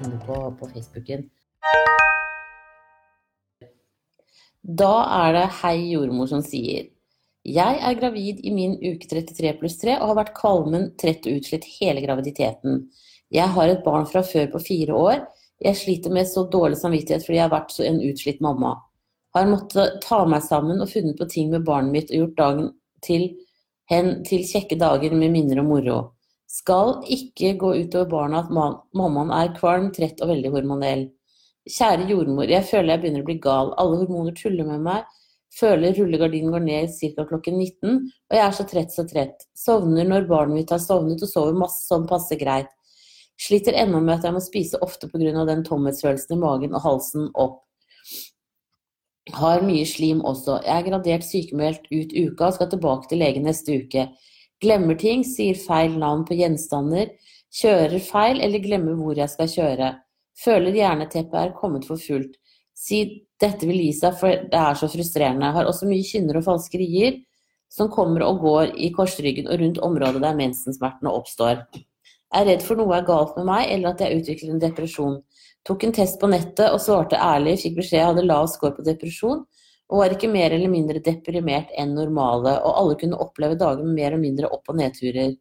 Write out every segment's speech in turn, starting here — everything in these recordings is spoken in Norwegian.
inne på, på Facebooken. Da er det hei jordmor som sier Jeg er gravid i min uke 33 pluss 3 og har vært kvalmen, trett og utslitt hele graviditeten. Jeg har et barn fra før på fire år. Jeg sliter med så dårlig samvittighet fordi jeg har vært en utslitt mamma. Har måttet ta meg sammen og funnet på ting med barnet mitt og gjort dagen til hen til kjekke dager med minner og moro. Skal ikke gå utover barna at mammaen er kvalm, trett og veldig hormonell. Kjære jordmor, jeg føler jeg begynner å bli gal. Alle hormoner tuller med meg. Føler rullegardinen går ned ca. klokken 19, og jeg er så trett, så trett. Sovner når barnet mitt har sovnet, og sover masse sånn passe greit. Sliter ennå med at jeg må spise ofte pga. den tomhetsfølelsen i magen og halsen opp. Har mye slim også. Jeg er gradert sykemeldt ut uka og skal tilbake til legen neste uke. Glemmer ting, sier feil navn på gjenstander, kjører feil eller glemmer hvor jeg skal kjøre. Føler hjerneteppet er kommet for fullt. Si dette vil gi seg, for det er så frustrerende. Har også mye kynner og falske rier som kommer og går i korsryggen og rundt området der mensensmertene oppstår. Er redd for noe er galt med meg, eller at jeg utvikler en depresjon. Tok en test på nettet og svarte ærlig, fikk beskjed jeg hadde lav score på depresjon, og var ikke mer eller mindre deprimert enn normale, og alle kunne oppleve dager med mer og mindre opp- og nedturer.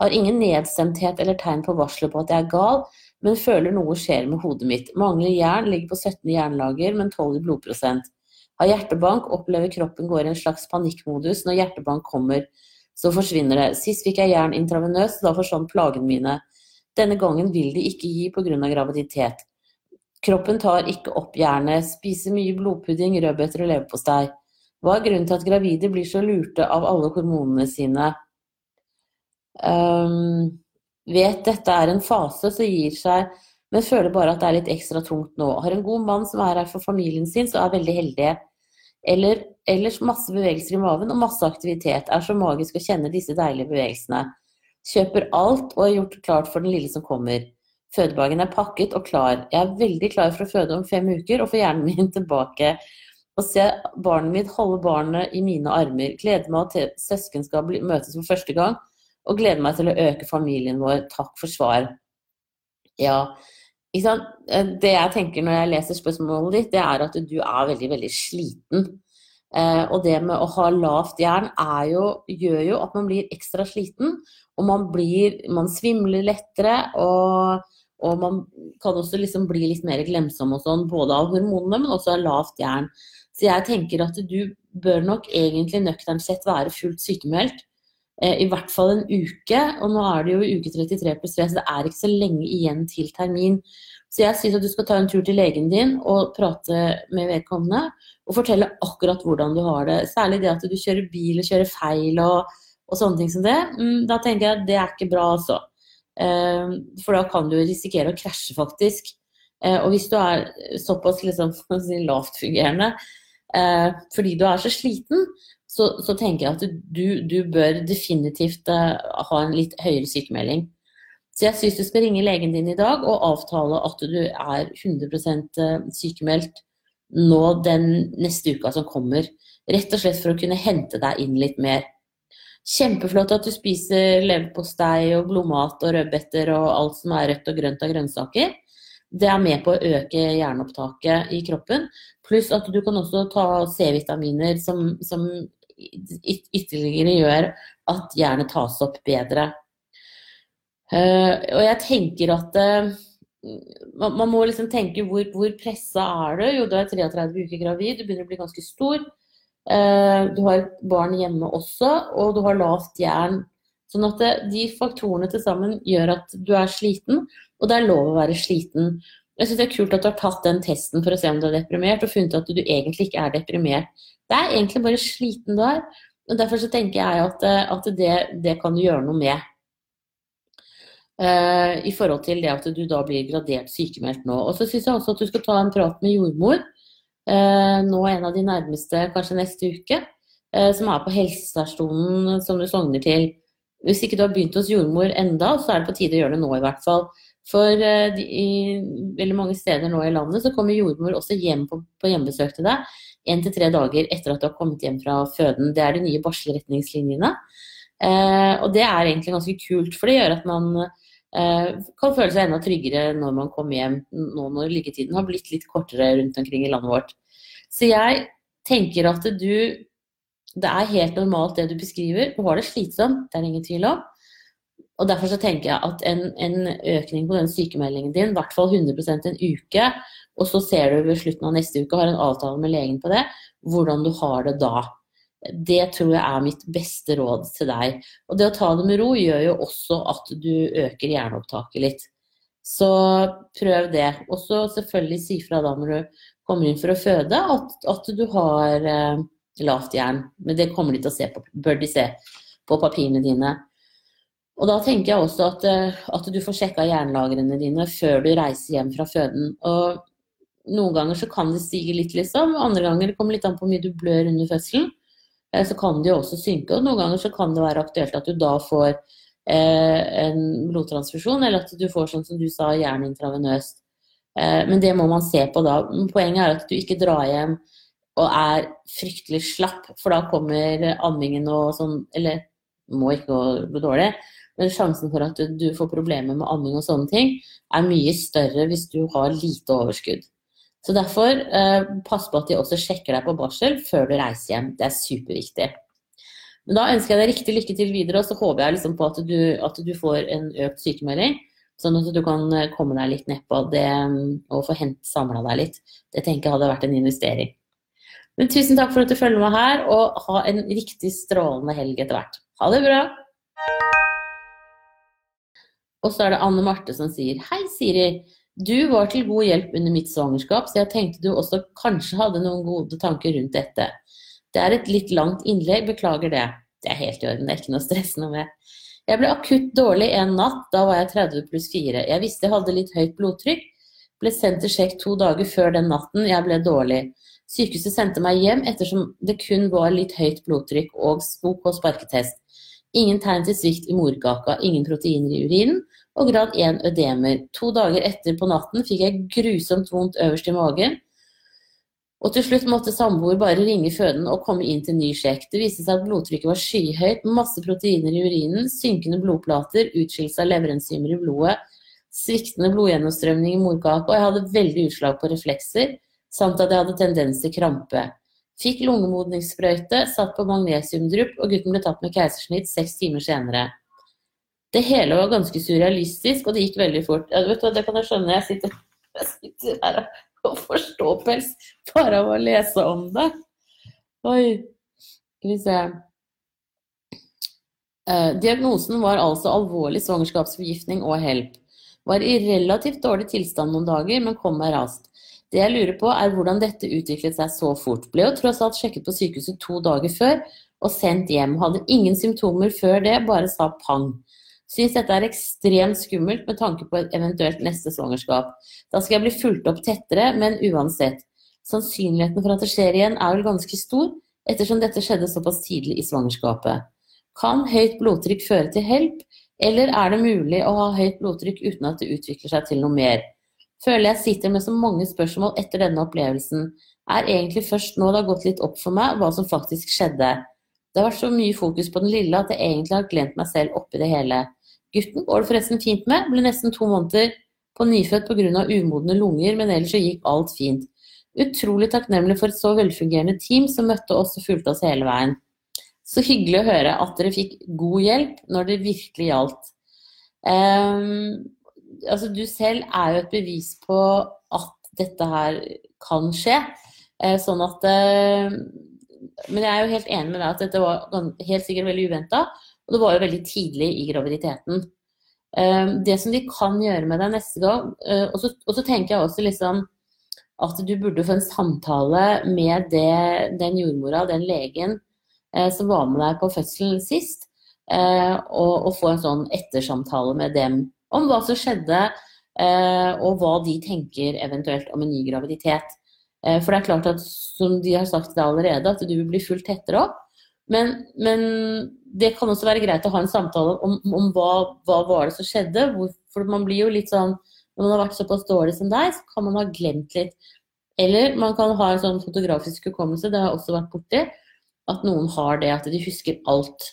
Har ingen nedstemthet eller tegn på varselet på at jeg er gal, men føler noe skjer med hodet mitt. Mangler jern, ligger på 17 jernlager, men 12 i blodprosent. Har hjertebank, opplever kroppen går i en slags panikkmodus når hjertebank kommer. Så forsvinner det. Sist fikk jeg jern intravenøst, da forsvant plagene mine. Denne gangen vil de ikke gi pga. graviditet. Kroppen tar ikke opp jernet, spiser mye blodpudding, rødbeter og leverpostei. Hva er grunnen til at gravide blir så lurte av alle hormonene sine? Um, vet dette er en fase, som gir seg, men føler bare at det er litt ekstra tungt nå. Har en god mann som er her for familien sin, så er veldig heldige. Eller ellers masse bevegelser i maven og masse aktivitet. Er så magisk å kjenne disse deilige bevegelsene. Kjøper alt og er gjort klart for den lille som kommer. Fødebagen er pakket og klar. Jeg er veldig klar for å føde om fem uker og få hjernen min tilbake. Og se barnet mitt holde barnet i mine armer. Gleder meg til søsken skal møtes for første gang. Og gleder meg til å øke familien vår. Takk for svar. Ja, det jeg tenker når jeg leser spørsmålet ditt, det er at du er veldig, veldig sliten. Eh, og det med å ha lavt jern jo, gjør jo at man blir ekstra sliten. Og man blir Man svimler lettere, og, og man kan også liksom bli litt mer glemsom og sånn, både av hormonene, men også av lavt jern. Så jeg tenker at du bør nok egentlig nøkternt sett være fullt sykemeldt. Eh, I hvert fall en uke, og nå er det jo uke 33 pluss 3, så det er ikke så lenge igjen til termin. Så jeg syns at du skal ta en tur til legen din og prate med vedkommende. Og fortelle akkurat hvordan du har det. Særlig det at du kjører bil og kjører feil og og sånne ting som det, mm, da tenker jeg at det er ikke bra, altså. Ehm, for da kan du risikere å krasje, faktisk. Eh, og hvis du er såpass liksom, lavtfungerende eh, fordi du er så sliten, så, så tenker jeg at du, du, bør definitivt eh, ha en litt høyere sykemelding. Så jeg syns du skal ringe legen din i dag og avtale at du er 100% sykemeldt nå den neste uka som kommer. Rett og slett for å kunne hente deg inn litt mer. Kjempeflott at du spiser leverpostei og blodmat og rødbeter og alt som er rødt og grønt av grønnsaker. Det er med på å øke jernopptaket i kroppen. Pluss at du kan også ta C-vitaminer som, som, ytterligere gjør at jernet tas opp bedre. Uh, og jeg tenker at uh, man, man, må liksom tenke hvor, hvor pressa er du? Jo, du er 33 uker gravid, du begynner å bli ganske stor. Eh, du har et barn hjemme også, og du har lavt jern. Sånn at de faktorene til sammen gjør at du er sliten, og det er lov å være sliten. Jeg syns det er kult at du har tatt den testen for å se om du er deprimert, og funnet at du egentlig ikke er deprimert. Det er egentlig bare sliten du er. Og Derfor så tenker jeg at, eh, at det, det, kan du gjøre noe med. Uh, I forhold til det at du da blir gradert sykemeldt nå. Og så syns jeg også at du skal ta en prat med jordmor nå en av de nærmeste, kanskje neste uke, eh, som er på helsestasjonen som du sogner til. Hvis ikke du har begynt hos jordmor enda, så er det på tide å gjøre det nå, i hvert fall. For eh, i veldig mange steder nå i landet så kommer jordmor også hjem på, på hjemmebesøk til deg. én til tre dager etter at du har kommet hjem fra føden. Det er de nye barselretningslinjene. Eh, og det er egentlig ganske kult, for det gjør at man eh, kan føle seg enda tryggere når man kommer hjem, nå når liggetiden har blitt litt kortere rundt omkring i landet vårt. Så jeg tenker at du Det er helt normalt det du beskriver. Du har det slitsomt, det er ingen tvil om. Og Derfor så tenker jeg at en, en økning på den sykemeldingen din, i hvert fall 100% en uke, og så ser du ved slutten av neste uke, har en avtale med legen på det, hvordan du har det da. Det tror jeg er mitt beste råd til deg. Og det å ta det med ro gjør jo også at du øker hjerneopptaket litt. Så prøv det. Og så selvfølgelig si fra da når du kommer inn for å føde at, at du har eh, lavt jern. Men det kommer de til å se på, bør de se på papirene dine. Og da tenker jeg også at, eh, at du får sjekka jernlagrene dine før du reiser hjem fra føden. Og noen ganger så kan det stige litt, liksom. Andre ganger det kommer litt an på hvor mye du blør under fødselen. Eh, så kan jo også synke. Og noen ganger så kan det være aktuelt at du da får eh, en blodtransfusjon, eller at du får sånn som du sa, jern intravenøst. Eh, men det må man se på da. Poenget er at du ikke drar hjem og er fryktelig slapp, for da kommer ammingen og sånn Eller må ikke gå dårlig, men sjansen for at du, du får problemer med amming og sånne ting, er mye større hvis du har lite overskudd. Så derfor, eh, pass på at de også sjekker deg på barsel før du reiser hjem. Det er superviktig. Men da ønsker jeg deg riktig lykke til videre, og så håper jeg liksom på at du, at du, får en økt sykemelding. Sånn at du kan eh, komme deg litt nedpå det og få samla deg litt. Det tenker jeg hadde vært en investering. Men tusen takk for at du følger med her, og ha en riktig strålende helg etter hvert. Ha det bra! Og så er det Anne Marte som sier Hei, Siri. Du var til god hjelp under mitt svangerskap, så jeg tenkte du også kanskje hadde noen gode tanker rundt dette. Det er et litt langt innlegg, beklager det. Det er helt i orden, det er ikke noe å stresse noe med. Jeg ble akutt dårlig en natt, da var jeg 30 pluss 4. Jeg visste jeg hadde litt høyt blodtrykk. Ble sendt til sjekk to dager før den natten jeg ble dårlig. Sykehuset sendte meg hjem ettersom det kun var litt høyt blodtrykk og OK sparketest. Ingen tegn til svikt i morkaka, ingen proteiner i urinen, og grad 1 ødemer. To dager etter på natten fikk jeg grusomt vondt øverst i magen. Og til slutt måtte samboer bare ringe føden og komme inn til ny sjekk. Det viste seg at blodtrykket var skyhøyt, masse proteiner i urinen, synkende blodplater, utskillelse av leverenzymer i blodet, sviktende blodgjennomstrømning i morkaka, og jeg hadde veldig utslag på reflekser, samt at jeg hadde tendens til krampe. Fikk lungemodningssprøyte, satt på magnesiumdrupp, og gutten ble tatt med keisersnitt seks timer senere. Det hele var ganske surrealistisk, og det gikk veldig fort. Ja, vet du, det kan jeg skjønne. Jeg sitter, jeg sitter her og får ståpels bare av å lese om det. Oi. Skal vi se. Eh, diagnosen var altså alvorlig svangerskapsforgiftning og HELP. Var i relativt dårlig tilstand noen dager, men kom meg raskt. Det jeg lurer på, er hvordan dette utviklet seg så fort. Ble jo tross alt sjekket på sykehuset to dager før og sendt hjem. Hadde ingen symptomer før det, bare sa pang. Syns dette er ekstremt skummelt med tanke på et eventuelt neste svangerskap. Da skal jeg bli fulgt opp tettere, men uansett. Sannsynligheten for at det skjer igjen er vel ganske stor, ettersom dette skjedde såpass tidlig i svangerskapet. Kan høyt blodtrykk føre til HELP, eller er det mulig å ha høyt blodtrykk uten at det utvikler seg til noe mer? Føler jeg sitter med så mange spørsmål etter denne opplevelsen. Er egentlig først nå det har gått litt opp for meg hva som faktisk skjedde. Det har vært så mye fokus på den lille at jeg egentlig har glemt meg selv oppi det hele. Gutten går det forresten fint med, ble nesten to måneder på nyfødt pga. umodne lunger, men ellers så gikk alt fint. Utrolig takknemlig for et så velfungerende team som møtte oss og fulgte oss hele veien. Så hyggelig å høre at dere fikk god hjelp når det virkelig gjaldt. Um, altså du selv er jo et bevis på at dette her kan skje. Uh, sånn at uh, Men jeg er jo helt enig med deg at dette var helt sikkert veldig uventa. Og det var jo veldig tidlig i graviditeten. Ehm, det som de kan gjøre med deg neste gang eh, Og så, og så tenker jeg også liksom at du burde få en samtale med det, den jordmora, den legen eh, som var med deg på fødselen sist, eh, og, og, få en sånn ettersamtale med dem om hva som skjedde, og hva de tenker eventuelt om en ny graviditet. For det er klart at, som de har sagt til deg allerede, at du vil bli fulgt tettere opp. Men, men, det kan også være greit å ha en samtale om, om hva, hva var det som skjedde. for man blir jo litt sånn Når man har vært såpass dårlig som deg, så kan man ha glemt litt Eller man kan ha en sånn fotografisk hukommelse, det har jeg også vært borti. At noen har det, at de husker alt.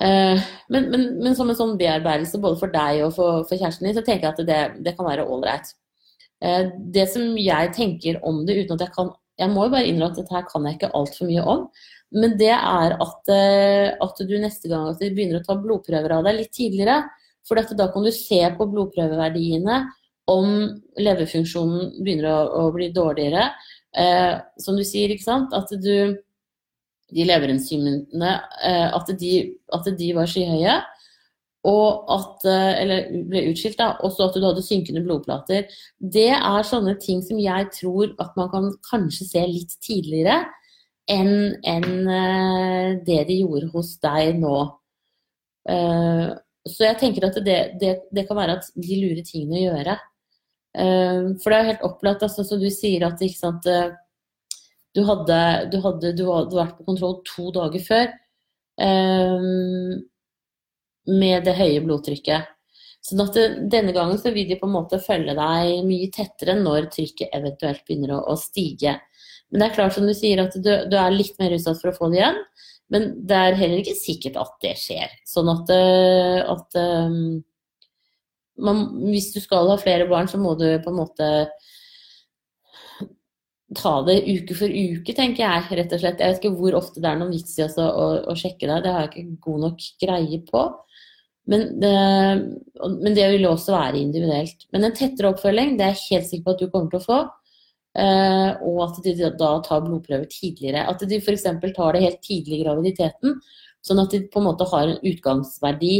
Eh, men, men, men, som en sånn bearbeidelse både for deg og for, for kjæresten din, så tenker jeg at det, det kan være ålreit. Eh, det som jeg tenker om det, uten at jeg kan Jeg må jo bare innrømme at dette her kan jeg ikke altfor mye om. Men det er at, eh, at, du neste gang at de begynner å ta blodprøver av deg litt tidligere. For da kan du se på blodprøveverdiene om leverfunksjonen begynner å, å bli dårligere. Eh, som du sier, ikke sant. At du De leverenzymene eh, at, de, at de var skyhøye og at eh, Eller ble utskilt, da. Også at du hadde synkende blodplater. Det er sånne ting som jeg tror at man kan kanskje se litt tidligere enn en eh, det de gjorde hos deg nå. Eh, så jeg tenker at det, det, det kan være at de lurer tingene å gjøre. For det er helt opplagt, altså, som du sier, at sant, du hadde, du hadde, du vært på kontroll to dager før med det høye blodtrykket. Sånn at denne gangen så vil de på en måte følge deg mye tettere når trykket eventuelt begynner å, å stige. Men det er klart som du sier at du, du, er litt mer utsatt for å få det igjen. Men det er heller ikke sikkert at det skjer. Sånn at, eh, at um, man, hvis du skal ha flere barn, så må du på en måte ta det uke for uke, tenker jeg rett og slett. Jeg vet ikke hvor ofte det er noen vits i å, å, sjekke deg, det har jeg ikke god nok greie på. Men det, men det, vil også være individuelt. Men en tettere oppfølging det er jeg helt sikker på at du kommer til å få. Uh, og at de da tar blodprøver tidligere. At de f.eks. tar det helt tidlig i graviditeten. Sånn at de på en måte har en utgangsverdi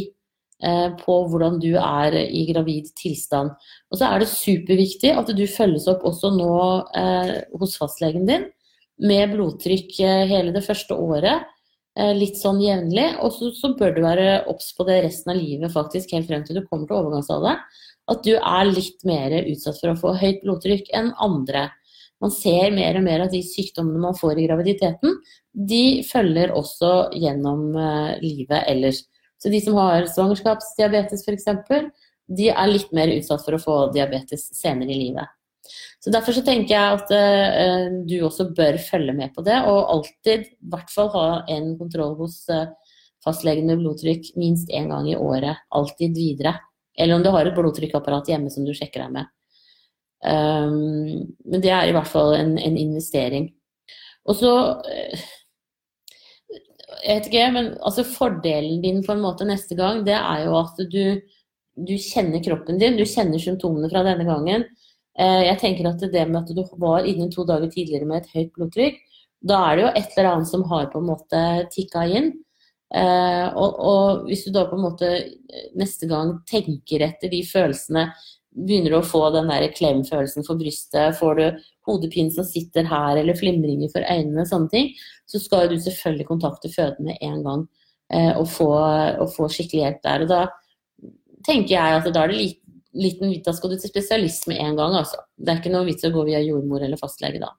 uh, på hvordan du er i gravid tilstand. Og så er det superviktig at du følges opp også nå uh, hos fastlegen din med blodtrykk hele det første året. Eh, litt sånn jevnlig. Og så, så, bør du være obs på det resten av livet, faktisk, helt frem til du kommer til overgangsalderen. At du er litt mer utsatt for å få høyt blodtrykk enn andre. Man ser mer og mer at de sykdommene man får i graviditeten, de følger også gjennom uh, livet ellers. Så de som har svangerskapsdiabetes f.eks., de er litt mer utsatt for å få diabetes senere i livet. Så Derfor så tenker jeg at eh, du også bør følge med på det, og alltid i hvert fall ha en kontroll hos eh, fastlegen med blodtrykk minst én gang i året. Alltid videre. Eller om du har et blodtrykkapparat hjemme som du sjekker deg med. Um, men det er i hvert fall en, en investering. Og så uh, Jeg vet ikke, men altså fordelen din på en måte neste gang, det er jo at du, du kjenner kroppen din, du kjenner symptomene fra denne gangen. Eh, jeg tenker at det med at du var inne to dager tidligere med et høyt blodtrykk, da er det jo et eller annet som har på en måte tikka inn. Eh, og, og, hvis du da på en måte neste gang tenker etter de følelsene, begynner du å få den der klemfølelsen for brystet, får du hodepine som sitter her, eller flimringer for øynene, sånne ting, så skal du selvfølgelig kontakte fødende med en gang eh, og, få, og, få, skikkelig hjelp der. Og da tenker jeg at da er det like liten da skal du til spesialist med en gang, altså. Det er ikke noe vits å gå via jordmor eller fastlege da.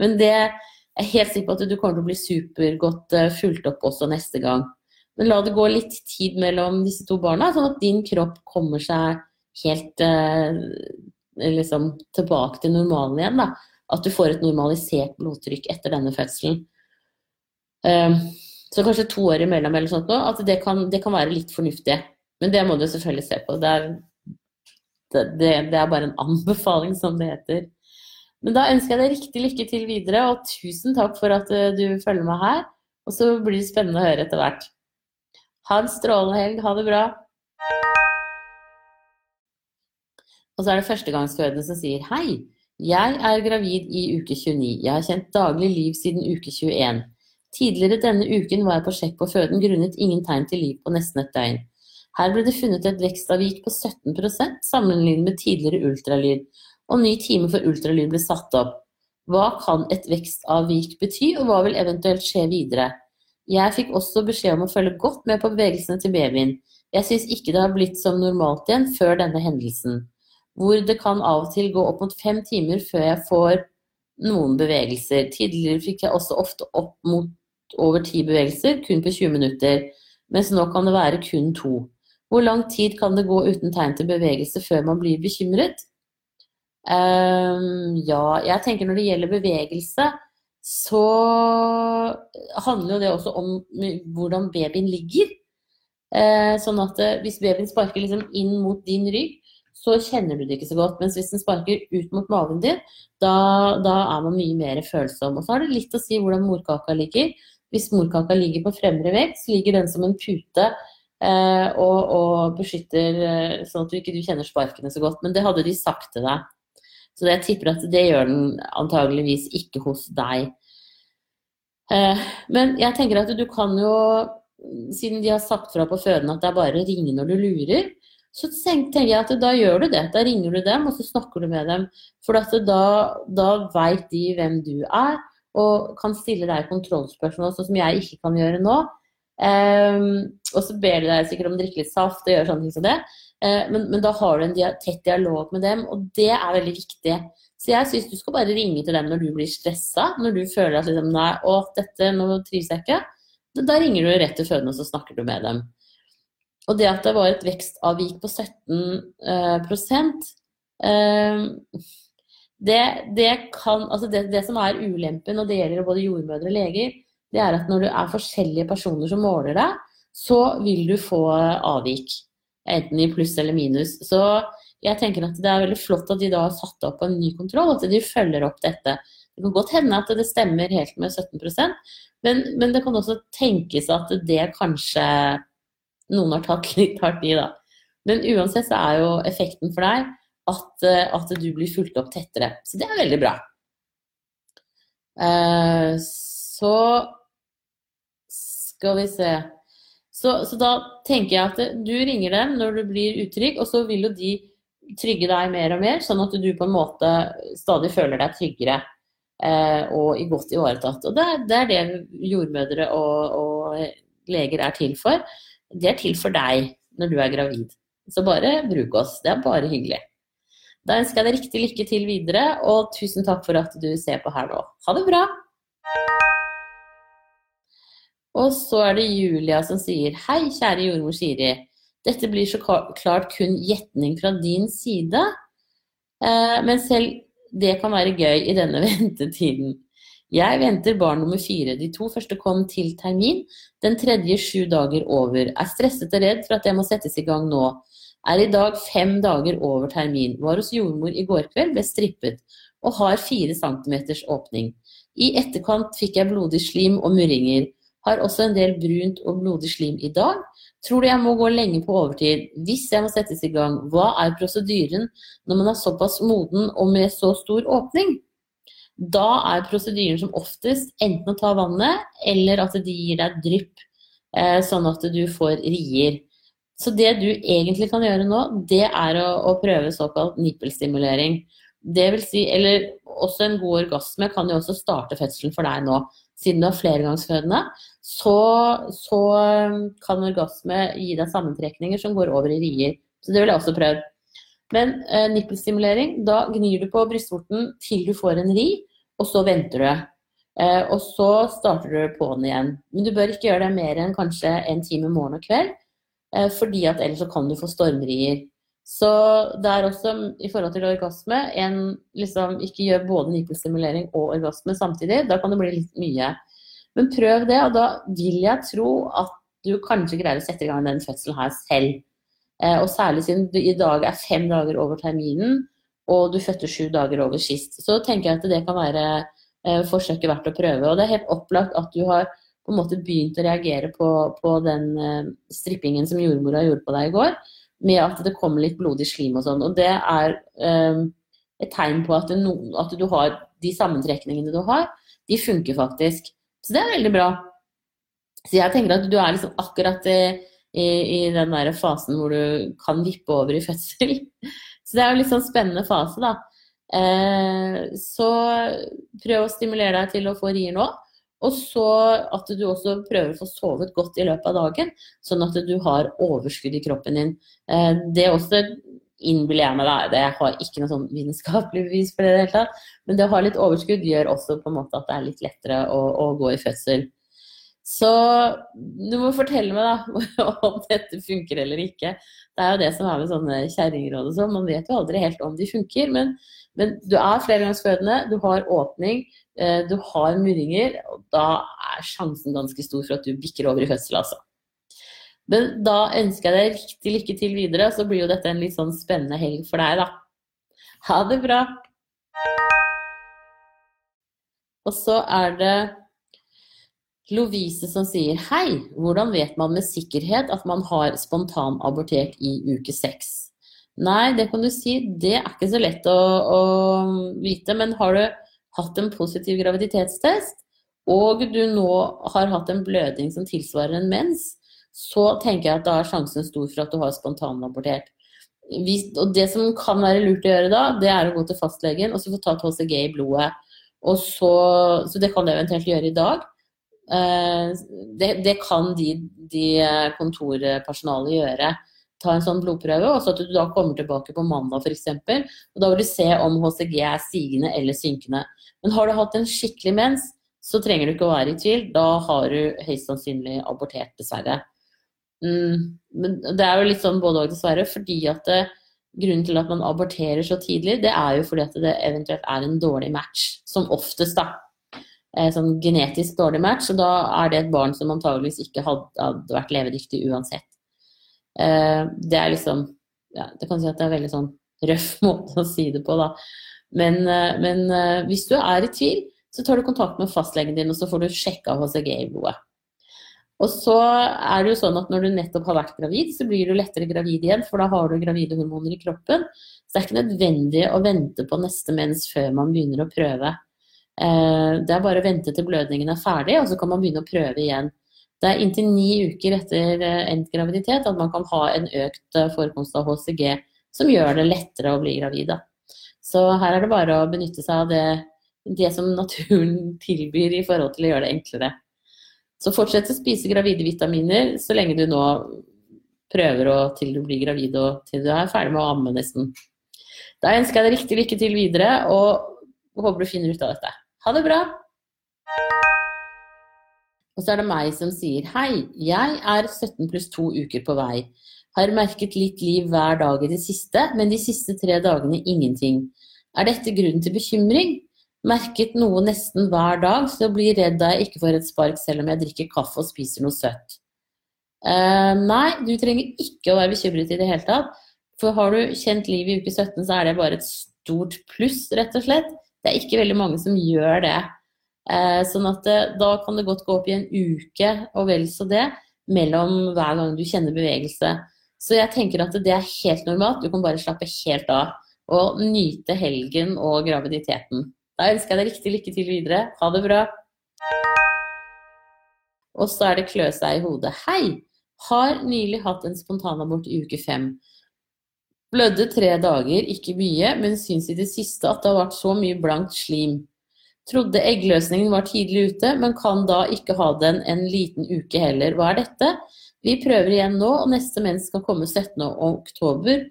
Men det er jeg helt sikker på at du kommer til å bli supergodt uh, fulgt opp også neste gang. Men la det gå litt tid mellom disse to barna, sånn at din kropp kommer seg helt eh, liksom tilbake til normalen igjen. da. At du får et normalisert blodtrykk etter denne fødselen. Uh, så kanskje to år imellom eller sånt nå, at det kan, det kan være litt fornuftig. Men det må du selvfølgelig se på. Det er det, det, er bare en anbefaling, som det heter. Men da ønsker jeg deg riktig lykke til videre, og tusen takk for at eh, du følger meg her. Og så blir det spennende å høre etter hvert. Ha en strålende helg. Ha det bra. Og så er det førstegangsfødende som sier hei. Jeg er gravid i uke 29. Jeg har kjent daglig liv siden uke 21. Tidligere denne uken var jeg på sjekk på føden grunnet ingen tegn til liv på nesten et døgn. Her ble det funnet et vekstavvik på 17% sammenlignet med tidligere ultralyd, og ny time for ultralyd ble satt opp. Hva kan et vekstavvik bety, og hva vil eventuelt skje videre? Jeg fikk også beskjed om å følge godt med på bevegelsene til babyen. Jeg synes ikke det har blitt som normalt igjen før denne hendelsen, hvor det kan av og til gå opp mot fem timer før jeg får noen bevegelser. Tidligere fikk jeg også ofte opp mot over ti bevegelser, kun på 20 minutter, mens nå kan det være kun to. Hvor lang tid kan det gå uten tegn til bevegelse før man blir bekymret? Um, ja, jeg tenker når det gjelder bevegelse, så handler jo det også om hvordan babyen ligger. Uh, sånn at uh, hvis babyen sparker liksom inn mot din rygg, så kjenner du det ikke så godt. Mens hvis den sparker ut mot magen din, da, da er man mye mer følsom. Og så har det litt å si hvordan morkaka ligger. Hvis morkaka ligger på fremre vekt, så ligger den som en pute og, og, beskytter sånn at du ikke kjenner sparkene så godt. Men det hadde de sagt til deg. Så jeg tipper at det gjør den antageligvis ikke hos deg. Eh, men jeg tenker at du kan jo, siden de har sagt fra på føden at det er bare å ringe når du lurer, så tenker jeg at da gjør du det. Da ringer du dem, og så snakker du med dem. For da, da veit de hvem du er, og kan stille deg kontrollspørsmål, sånn som jeg ikke kan gjøre nå. Um, og så ber de deg sikkert om å drikke litt saft og gjøre sånne ting som det. Uh, men, men, da har du en dia tett dialog med dem, og det er veldig viktig. Så jeg syns du skal bare ringe til dem når du blir stressa, når du føler at liksom, nei, å, dette, nå trives jeg ikke. Da ringer du rett til fødende, og så snakker du med dem. Og det at det var et vekstavvik på 17 eh, eh, det, det, kan, altså det, det, som er ulempen, og det gjelder både jordmødre og leger, det er at når det er forskjellige personer som måler deg, så vil du få avvik enten i pluss eller minus. Så jeg tenker at det er veldig flott at de da har satt opp en ny kontroll, at de følger opp dette. Det kan godt hende at det stemmer helt med 17% men, men det kan også tenkes at det kanskje noen har tatt litt hardt i, da. Men uansett så er jo effekten for deg at, at du blir fulgt opp tettere. Så det er veldig bra. Uh, så skal vi se så, så, da tenker jeg at du ringer dem når du blir utrygg, og så vil jo de trygge deg mer og mer, sånn at du på en måte stadig føler deg tryggere eh, og godt ivaretatt. Og det, det, er det jordmødre og, og leger er til for. De er til for deg når du er gravid. Så bare bruk oss. Det er bare hyggelig. Da ønsker jeg deg riktig lykke til videre, og tusen takk for at du ser på her nå. Ha det bra! Og så er det Julia som sier Hei, kjære jordmor Siri. Dette blir så klart kun gjetning fra din side, eh, men selv det kan være gøy i denne ventetiden. Jeg venter barn nummer fire. De to første kom til termin. Den tredje sju dager over. Er stresset og redd for at jeg må settes i gang nå. Er i dag fem dager over termin. Var hos jordmor i går kveld, ble strippet og har fire centimeters åpning. I etterkant fikk jeg blodig slim og murringer. Har også en del brunt og blodig slim i dag. Tror du jeg må gå lenge på overtid hvis jeg må settes i gang? Hva er prosedyren når man er såpass moden og med så stor åpning? Da er prosedyren som oftest enten å ta vannet, eller at de gir deg drypp, eh, sånn at du får rier. Så det du egentlig kan gjøre nå, det er å, å prøve såkalt nippelstimulering. Det vil si, eller også en god orgasme kan jo også starte fødselen for deg nå siden du er flergangsfødende, så, så um, kan orgasme gi deg sammentrekninger som går over i rier. Så det vil jeg også prøve. Men eh, nippelstimulering, da gnir du på brystvorten til du får en ri, og så venter du. Eh, og så starter du på den igjen. Men du bør ikke gjøre det mer enn kanskje en time morgen og kveld, eh, fordi at ellers så kan du få stormrier. Så det er også i forhold til orgasme en liksom ikke gjør både nippelstimulering og orgasme samtidig. Da kan det bli litt mye. Men prøv det, og da vil jeg tro at du kanskje greier å sette i gang den fødselen her selv. Eh, og særlig siden du i dag er fem dager over terminen, og du fødte sju dager over sist. Så tenker jeg at det kan være eh, forsøket verdt å prøve. Og det er helt opplagt at du har på en måte begynt å reagere på, på den eh, strippingen som jordmora gjorde på deg i går med at det kommer litt blodig slim og sånn. Og det er um, et tegn på at, no, at, du har de sammentrekningene du har, de funker faktisk. Så det er veldig bra. Så jeg tenker at du er liksom akkurat i, i, i den der fasen hvor du kan vippe over i fødsel. Så det er jo litt sånn spennende fase, da. Eh, så prøv å stimulere deg til å få rier nå. Og så at du også prøver å få sovet godt i løpet av dagen, sånn at du har overskudd i kroppen din. Det er også innbiller jeg meg deg, jeg har ikke noe sånn vitenskapelig bevis for det i det hele tatt, men det å ha litt overskudd gjør også på en måte at det er litt lettere å, å gå i fødsel. Så du må fortelle meg da om dette funker eller ikke. Det er jo det som er med sånne kjerringråd og sånn. Man vet jo aldri helt om de funker. Men, men du er flergangsfødende, du har åpning, eh, du har murringer. Og da er sjansen ganske stor for at du bikker over i fødsel, altså. Men da ønsker jeg deg riktig lykke til videre, så blir jo dette en litt sånn spennende helg for deg, da. Ha det bra. Og så er det Lovise som sier hei, hvordan vet man med sikkerhet at man har spontanabortert i uke seks? Nei, det kan du si, det er ikke så lett å, å, vite. Men har du hatt en positiv graviditetstest, og du nå har hatt en blødning som tilsvarer en mens, så tenker jeg at da er sjansen stor for at du har spontanabortert. Og det som kan være lurt å gjøre da, det er å gå til fastlegen og så få tatt HCG i blodet. Og så, så det kan du eventuelt gjøre i dag. Eh, det, det kan de, de eh, kontorpersonalet gjøre. Ta en sånn blodprøve, og så at du da kommer tilbake på mandag f.eks. Og da vil du se om HCG er stigende eller synkende. Men har du hatt en skikkelig mens, så trenger du ikke å være i tvil. Da har du høyst sannsynlig abortert, dessverre. Mm, men det er jo litt sånn både og, dessverre. fordi at det, Grunnen til at man aborterer så tidlig, det er jo fordi at det eventuelt er en dårlig match. Som oftest, da. Eh, sånn genetisk dårlig match. Og da er det et barn som antageligvis ikke hadde, hadde vært levedyktig uansett. Eh, det er liksom ja, Det kan si at det er en veldig sånn røff måte å si det på, da. Men, eh, men hvis du er i tvil, så tar du kontakt med fastlegen din, og så får du sjekka HCG i blodet. Og så er det jo sånn at når du nettopp har vært gravid, så blir du lettere gravid igjen, for da har du gravide hormoner i kroppen. Så det er ikke nødvendig å vente på neste mens før man begynner å prøve. Eh, det er bare å vente til blødningen er ferdig, og så kan man begynne å prøve igjen. Det er inntil ni uker etter eh, endt graviditet at man kan ha en økt eh, forekomst av HCG som gjør det lettere å bli gravid. Så her er det bare å benytte seg av det, det som naturen tilbyr i forhold til å gjøre det enklere. Så fortsett å spise gravide vitaminer så lenge du nå prøver å, til du blir gravid og til du er ferdig med å amme nesten. Da ønsker jeg deg riktig lykke til videre, og håper du finner ut av dette. Ha det bra! Og så er det meg som sier hei, jeg er 17 pluss 2 uker på vei. Har merket litt liv hver dag i det siste, men de siste tre dagene ingenting. Er dette grunn til bekymring? Merket noe nesten hver dag, så jeg blir redd da jeg ikke får et spark selv om jeg drikker kaffe og spiser noe søtt. Uh, nei, du trenger ikke å være bekymret i det hele tatt. For har du kjent liv i uke 17, så er det bare et stort pluss, rett og slett. Det er ikke veldig mange som gjør det. Uh, sånn at uh, da kan det godt gå opp i en uke og vel så det mellom hver gang du kjenner bevegelse. Så jeg tenker at det er helt normalt. Du kan bare slappe helt av og nyte helgen og graviditeten. Da ønsker jeg deg riktig lykke til videre. Ha det bra. Og så er det klø seg i hodet. Hei! Har nylig hatt en spontanabort i uke fem. Blødde tre dager, ikke mye, men syns i det siste at det har vært så mye blankt slim. Trodde eggløsningen var tidlig ute, men kan da ikke ha den en liten uke heller. Hva er dette? Vi prøver igjen nå, og neste mens skal komme 17. oktober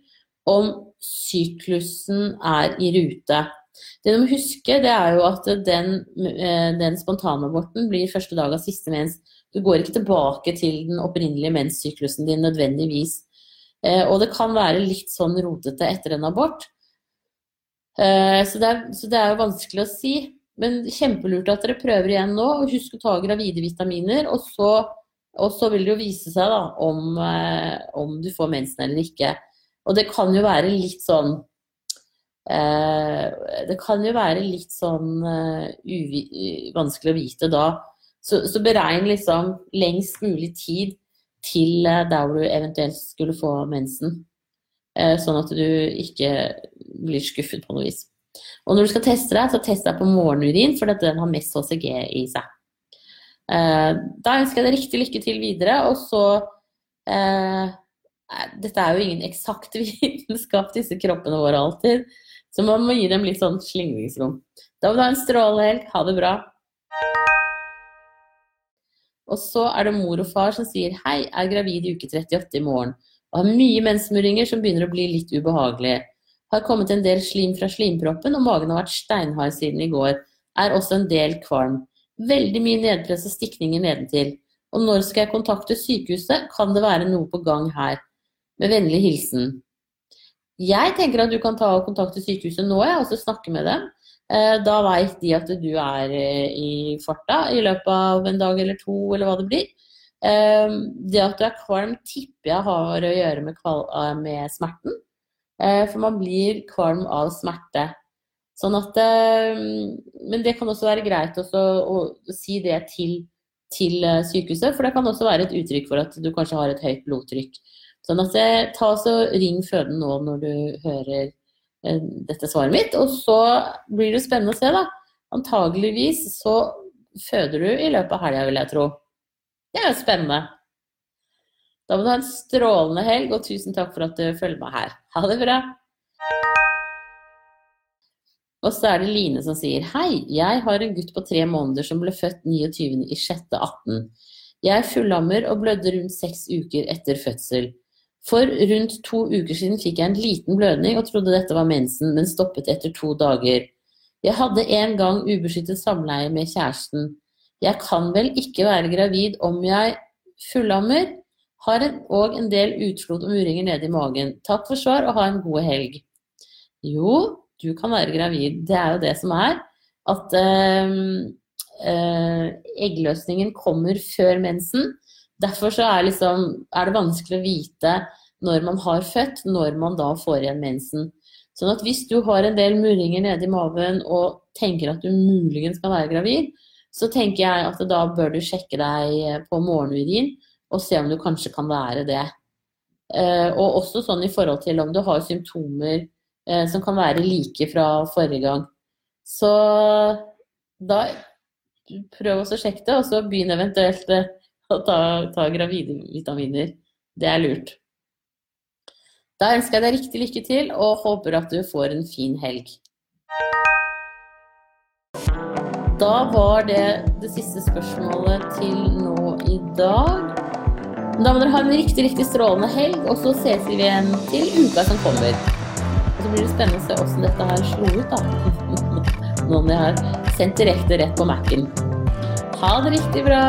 om syklusen er i rute. Det du må huske, det er jo at den, eh, den spontanaborten blir første dag av siste mens. Du går ikke tilbake til den opprinnelige menssyklusen din nødvendigvis. Eh, og det kan være litt sånn rotete etter en abort. Eh, så det, er, så det er jo vanskelig å si. Men kjempelurt at dere prøver igjen nå. og Husk å ta gravide vitaminer. Og så, og så vil det jo vise seg da, om, om du får mensen eller ikke. Og det kan jo være litt sånn det kan jo være litt sånn uh, vanskelig å vite da. Så, så beregn liksom lengst mulig tid til der hvor du eventuelt skulle få mensen. Sånn at du ikke blir skuffet på noe vis. Og når du skal teste deg, så test deg på morgenurin, for den har mest HCG i seg. Da ønsker jeg deg riktig lykke til videre, og så Dette er jo ingen eksakt vitenskap, disse kroppene våre alltid. Så man må gi dem litt sånn slingringsrom. Da vil du ha en strålehelg. Ha det bra. Og så er det mor og far som sier hei, er gravid i uke 38 i morgen og har mye mensmurringer som begynner å bli litt ubehagelige. Har kommet en del slim fra slimproppen, og magen har vært steinhard siden i går. Er også en del kvalm. Veldig mye nedpress og stikninger nedentil. Og når skal jeg kontakte sykehuset? Kan det være noe på gang her? Med vennlig hilsen. Jeg tenker at du kan ta og kontakte sykehuset nå, og så snakke med dem. Eh, da veit de at du er eh, i farta i løpet av en dag eller to, eller hva det blir. Eh, det at du er kvalm, tipper jeg har å gjøre med, med smerten. For man blir kvalm av smerte. Sånn at Men det kan også være greit også å si det til, til sykehuset, for det kan også være et uttrykk for at du kanskje har et høyt blodtrykk. Sånn at ta så ring føden nå når du hører Eh, dette svaret mitt. Og så blir det spennende å se, da. Antageligvis så føder du i løpet av helga, vil jeg tro. Det er jo spennende. Da må du ha en strålende helg, og tusen takk for at du følger meg her. Ha det bra. Og så er det Line som sier Hei, jeg har en gutt på tre måneder som ble født 29.06.18. Jeg er fullammer og blødde rundt seks uker etter fødsel. For rundt to uker siden fikk jeg en liten blødning og trodde dette var mensen, men stoppet etter to dager. Jeg hadde en gang ubeskyttet samleie med kjæresten. Jeg kan vel ikke være gravid om jeg fullammer? Har en, og en del utflod og muringer nede i magen. Takk for svar og ha en god helg. Jo, du kan være gravid. Det er jo det som er. At øh, øh, eggløsningen kommer før mensen. Derfor er, liksom, er, det vanskelig å vite når man har født, når man da får igjen mensen. Sånn at hvis du har en del murringer nede i maven og tenker at du muligens kan være gravid, så tenker jeg at da bør du sjekke deg på morgenurin og se om du kanskje kan være det. Eh, og også sånn i forhold til om du har symptomer eh, som kan være like fra forrige gang. Så da prøv å sjekke det, og så begynn eventuelt eh, ta, ta gravide vitaminer. Det er lurt. Da ønsker jeg deg riktig lykke til, og håper at du får en fin helg. Da var det det siste spørsmålet til nå i dag. Da må dere ha en riktig, riktig strålende helg, og så ses vi igjen til uka som kommer. Og så blir det spennende å se åssen dette her slo ut, da. Nå når jeg har sendt direkte rett på Mac-en. Ha det riktig bra.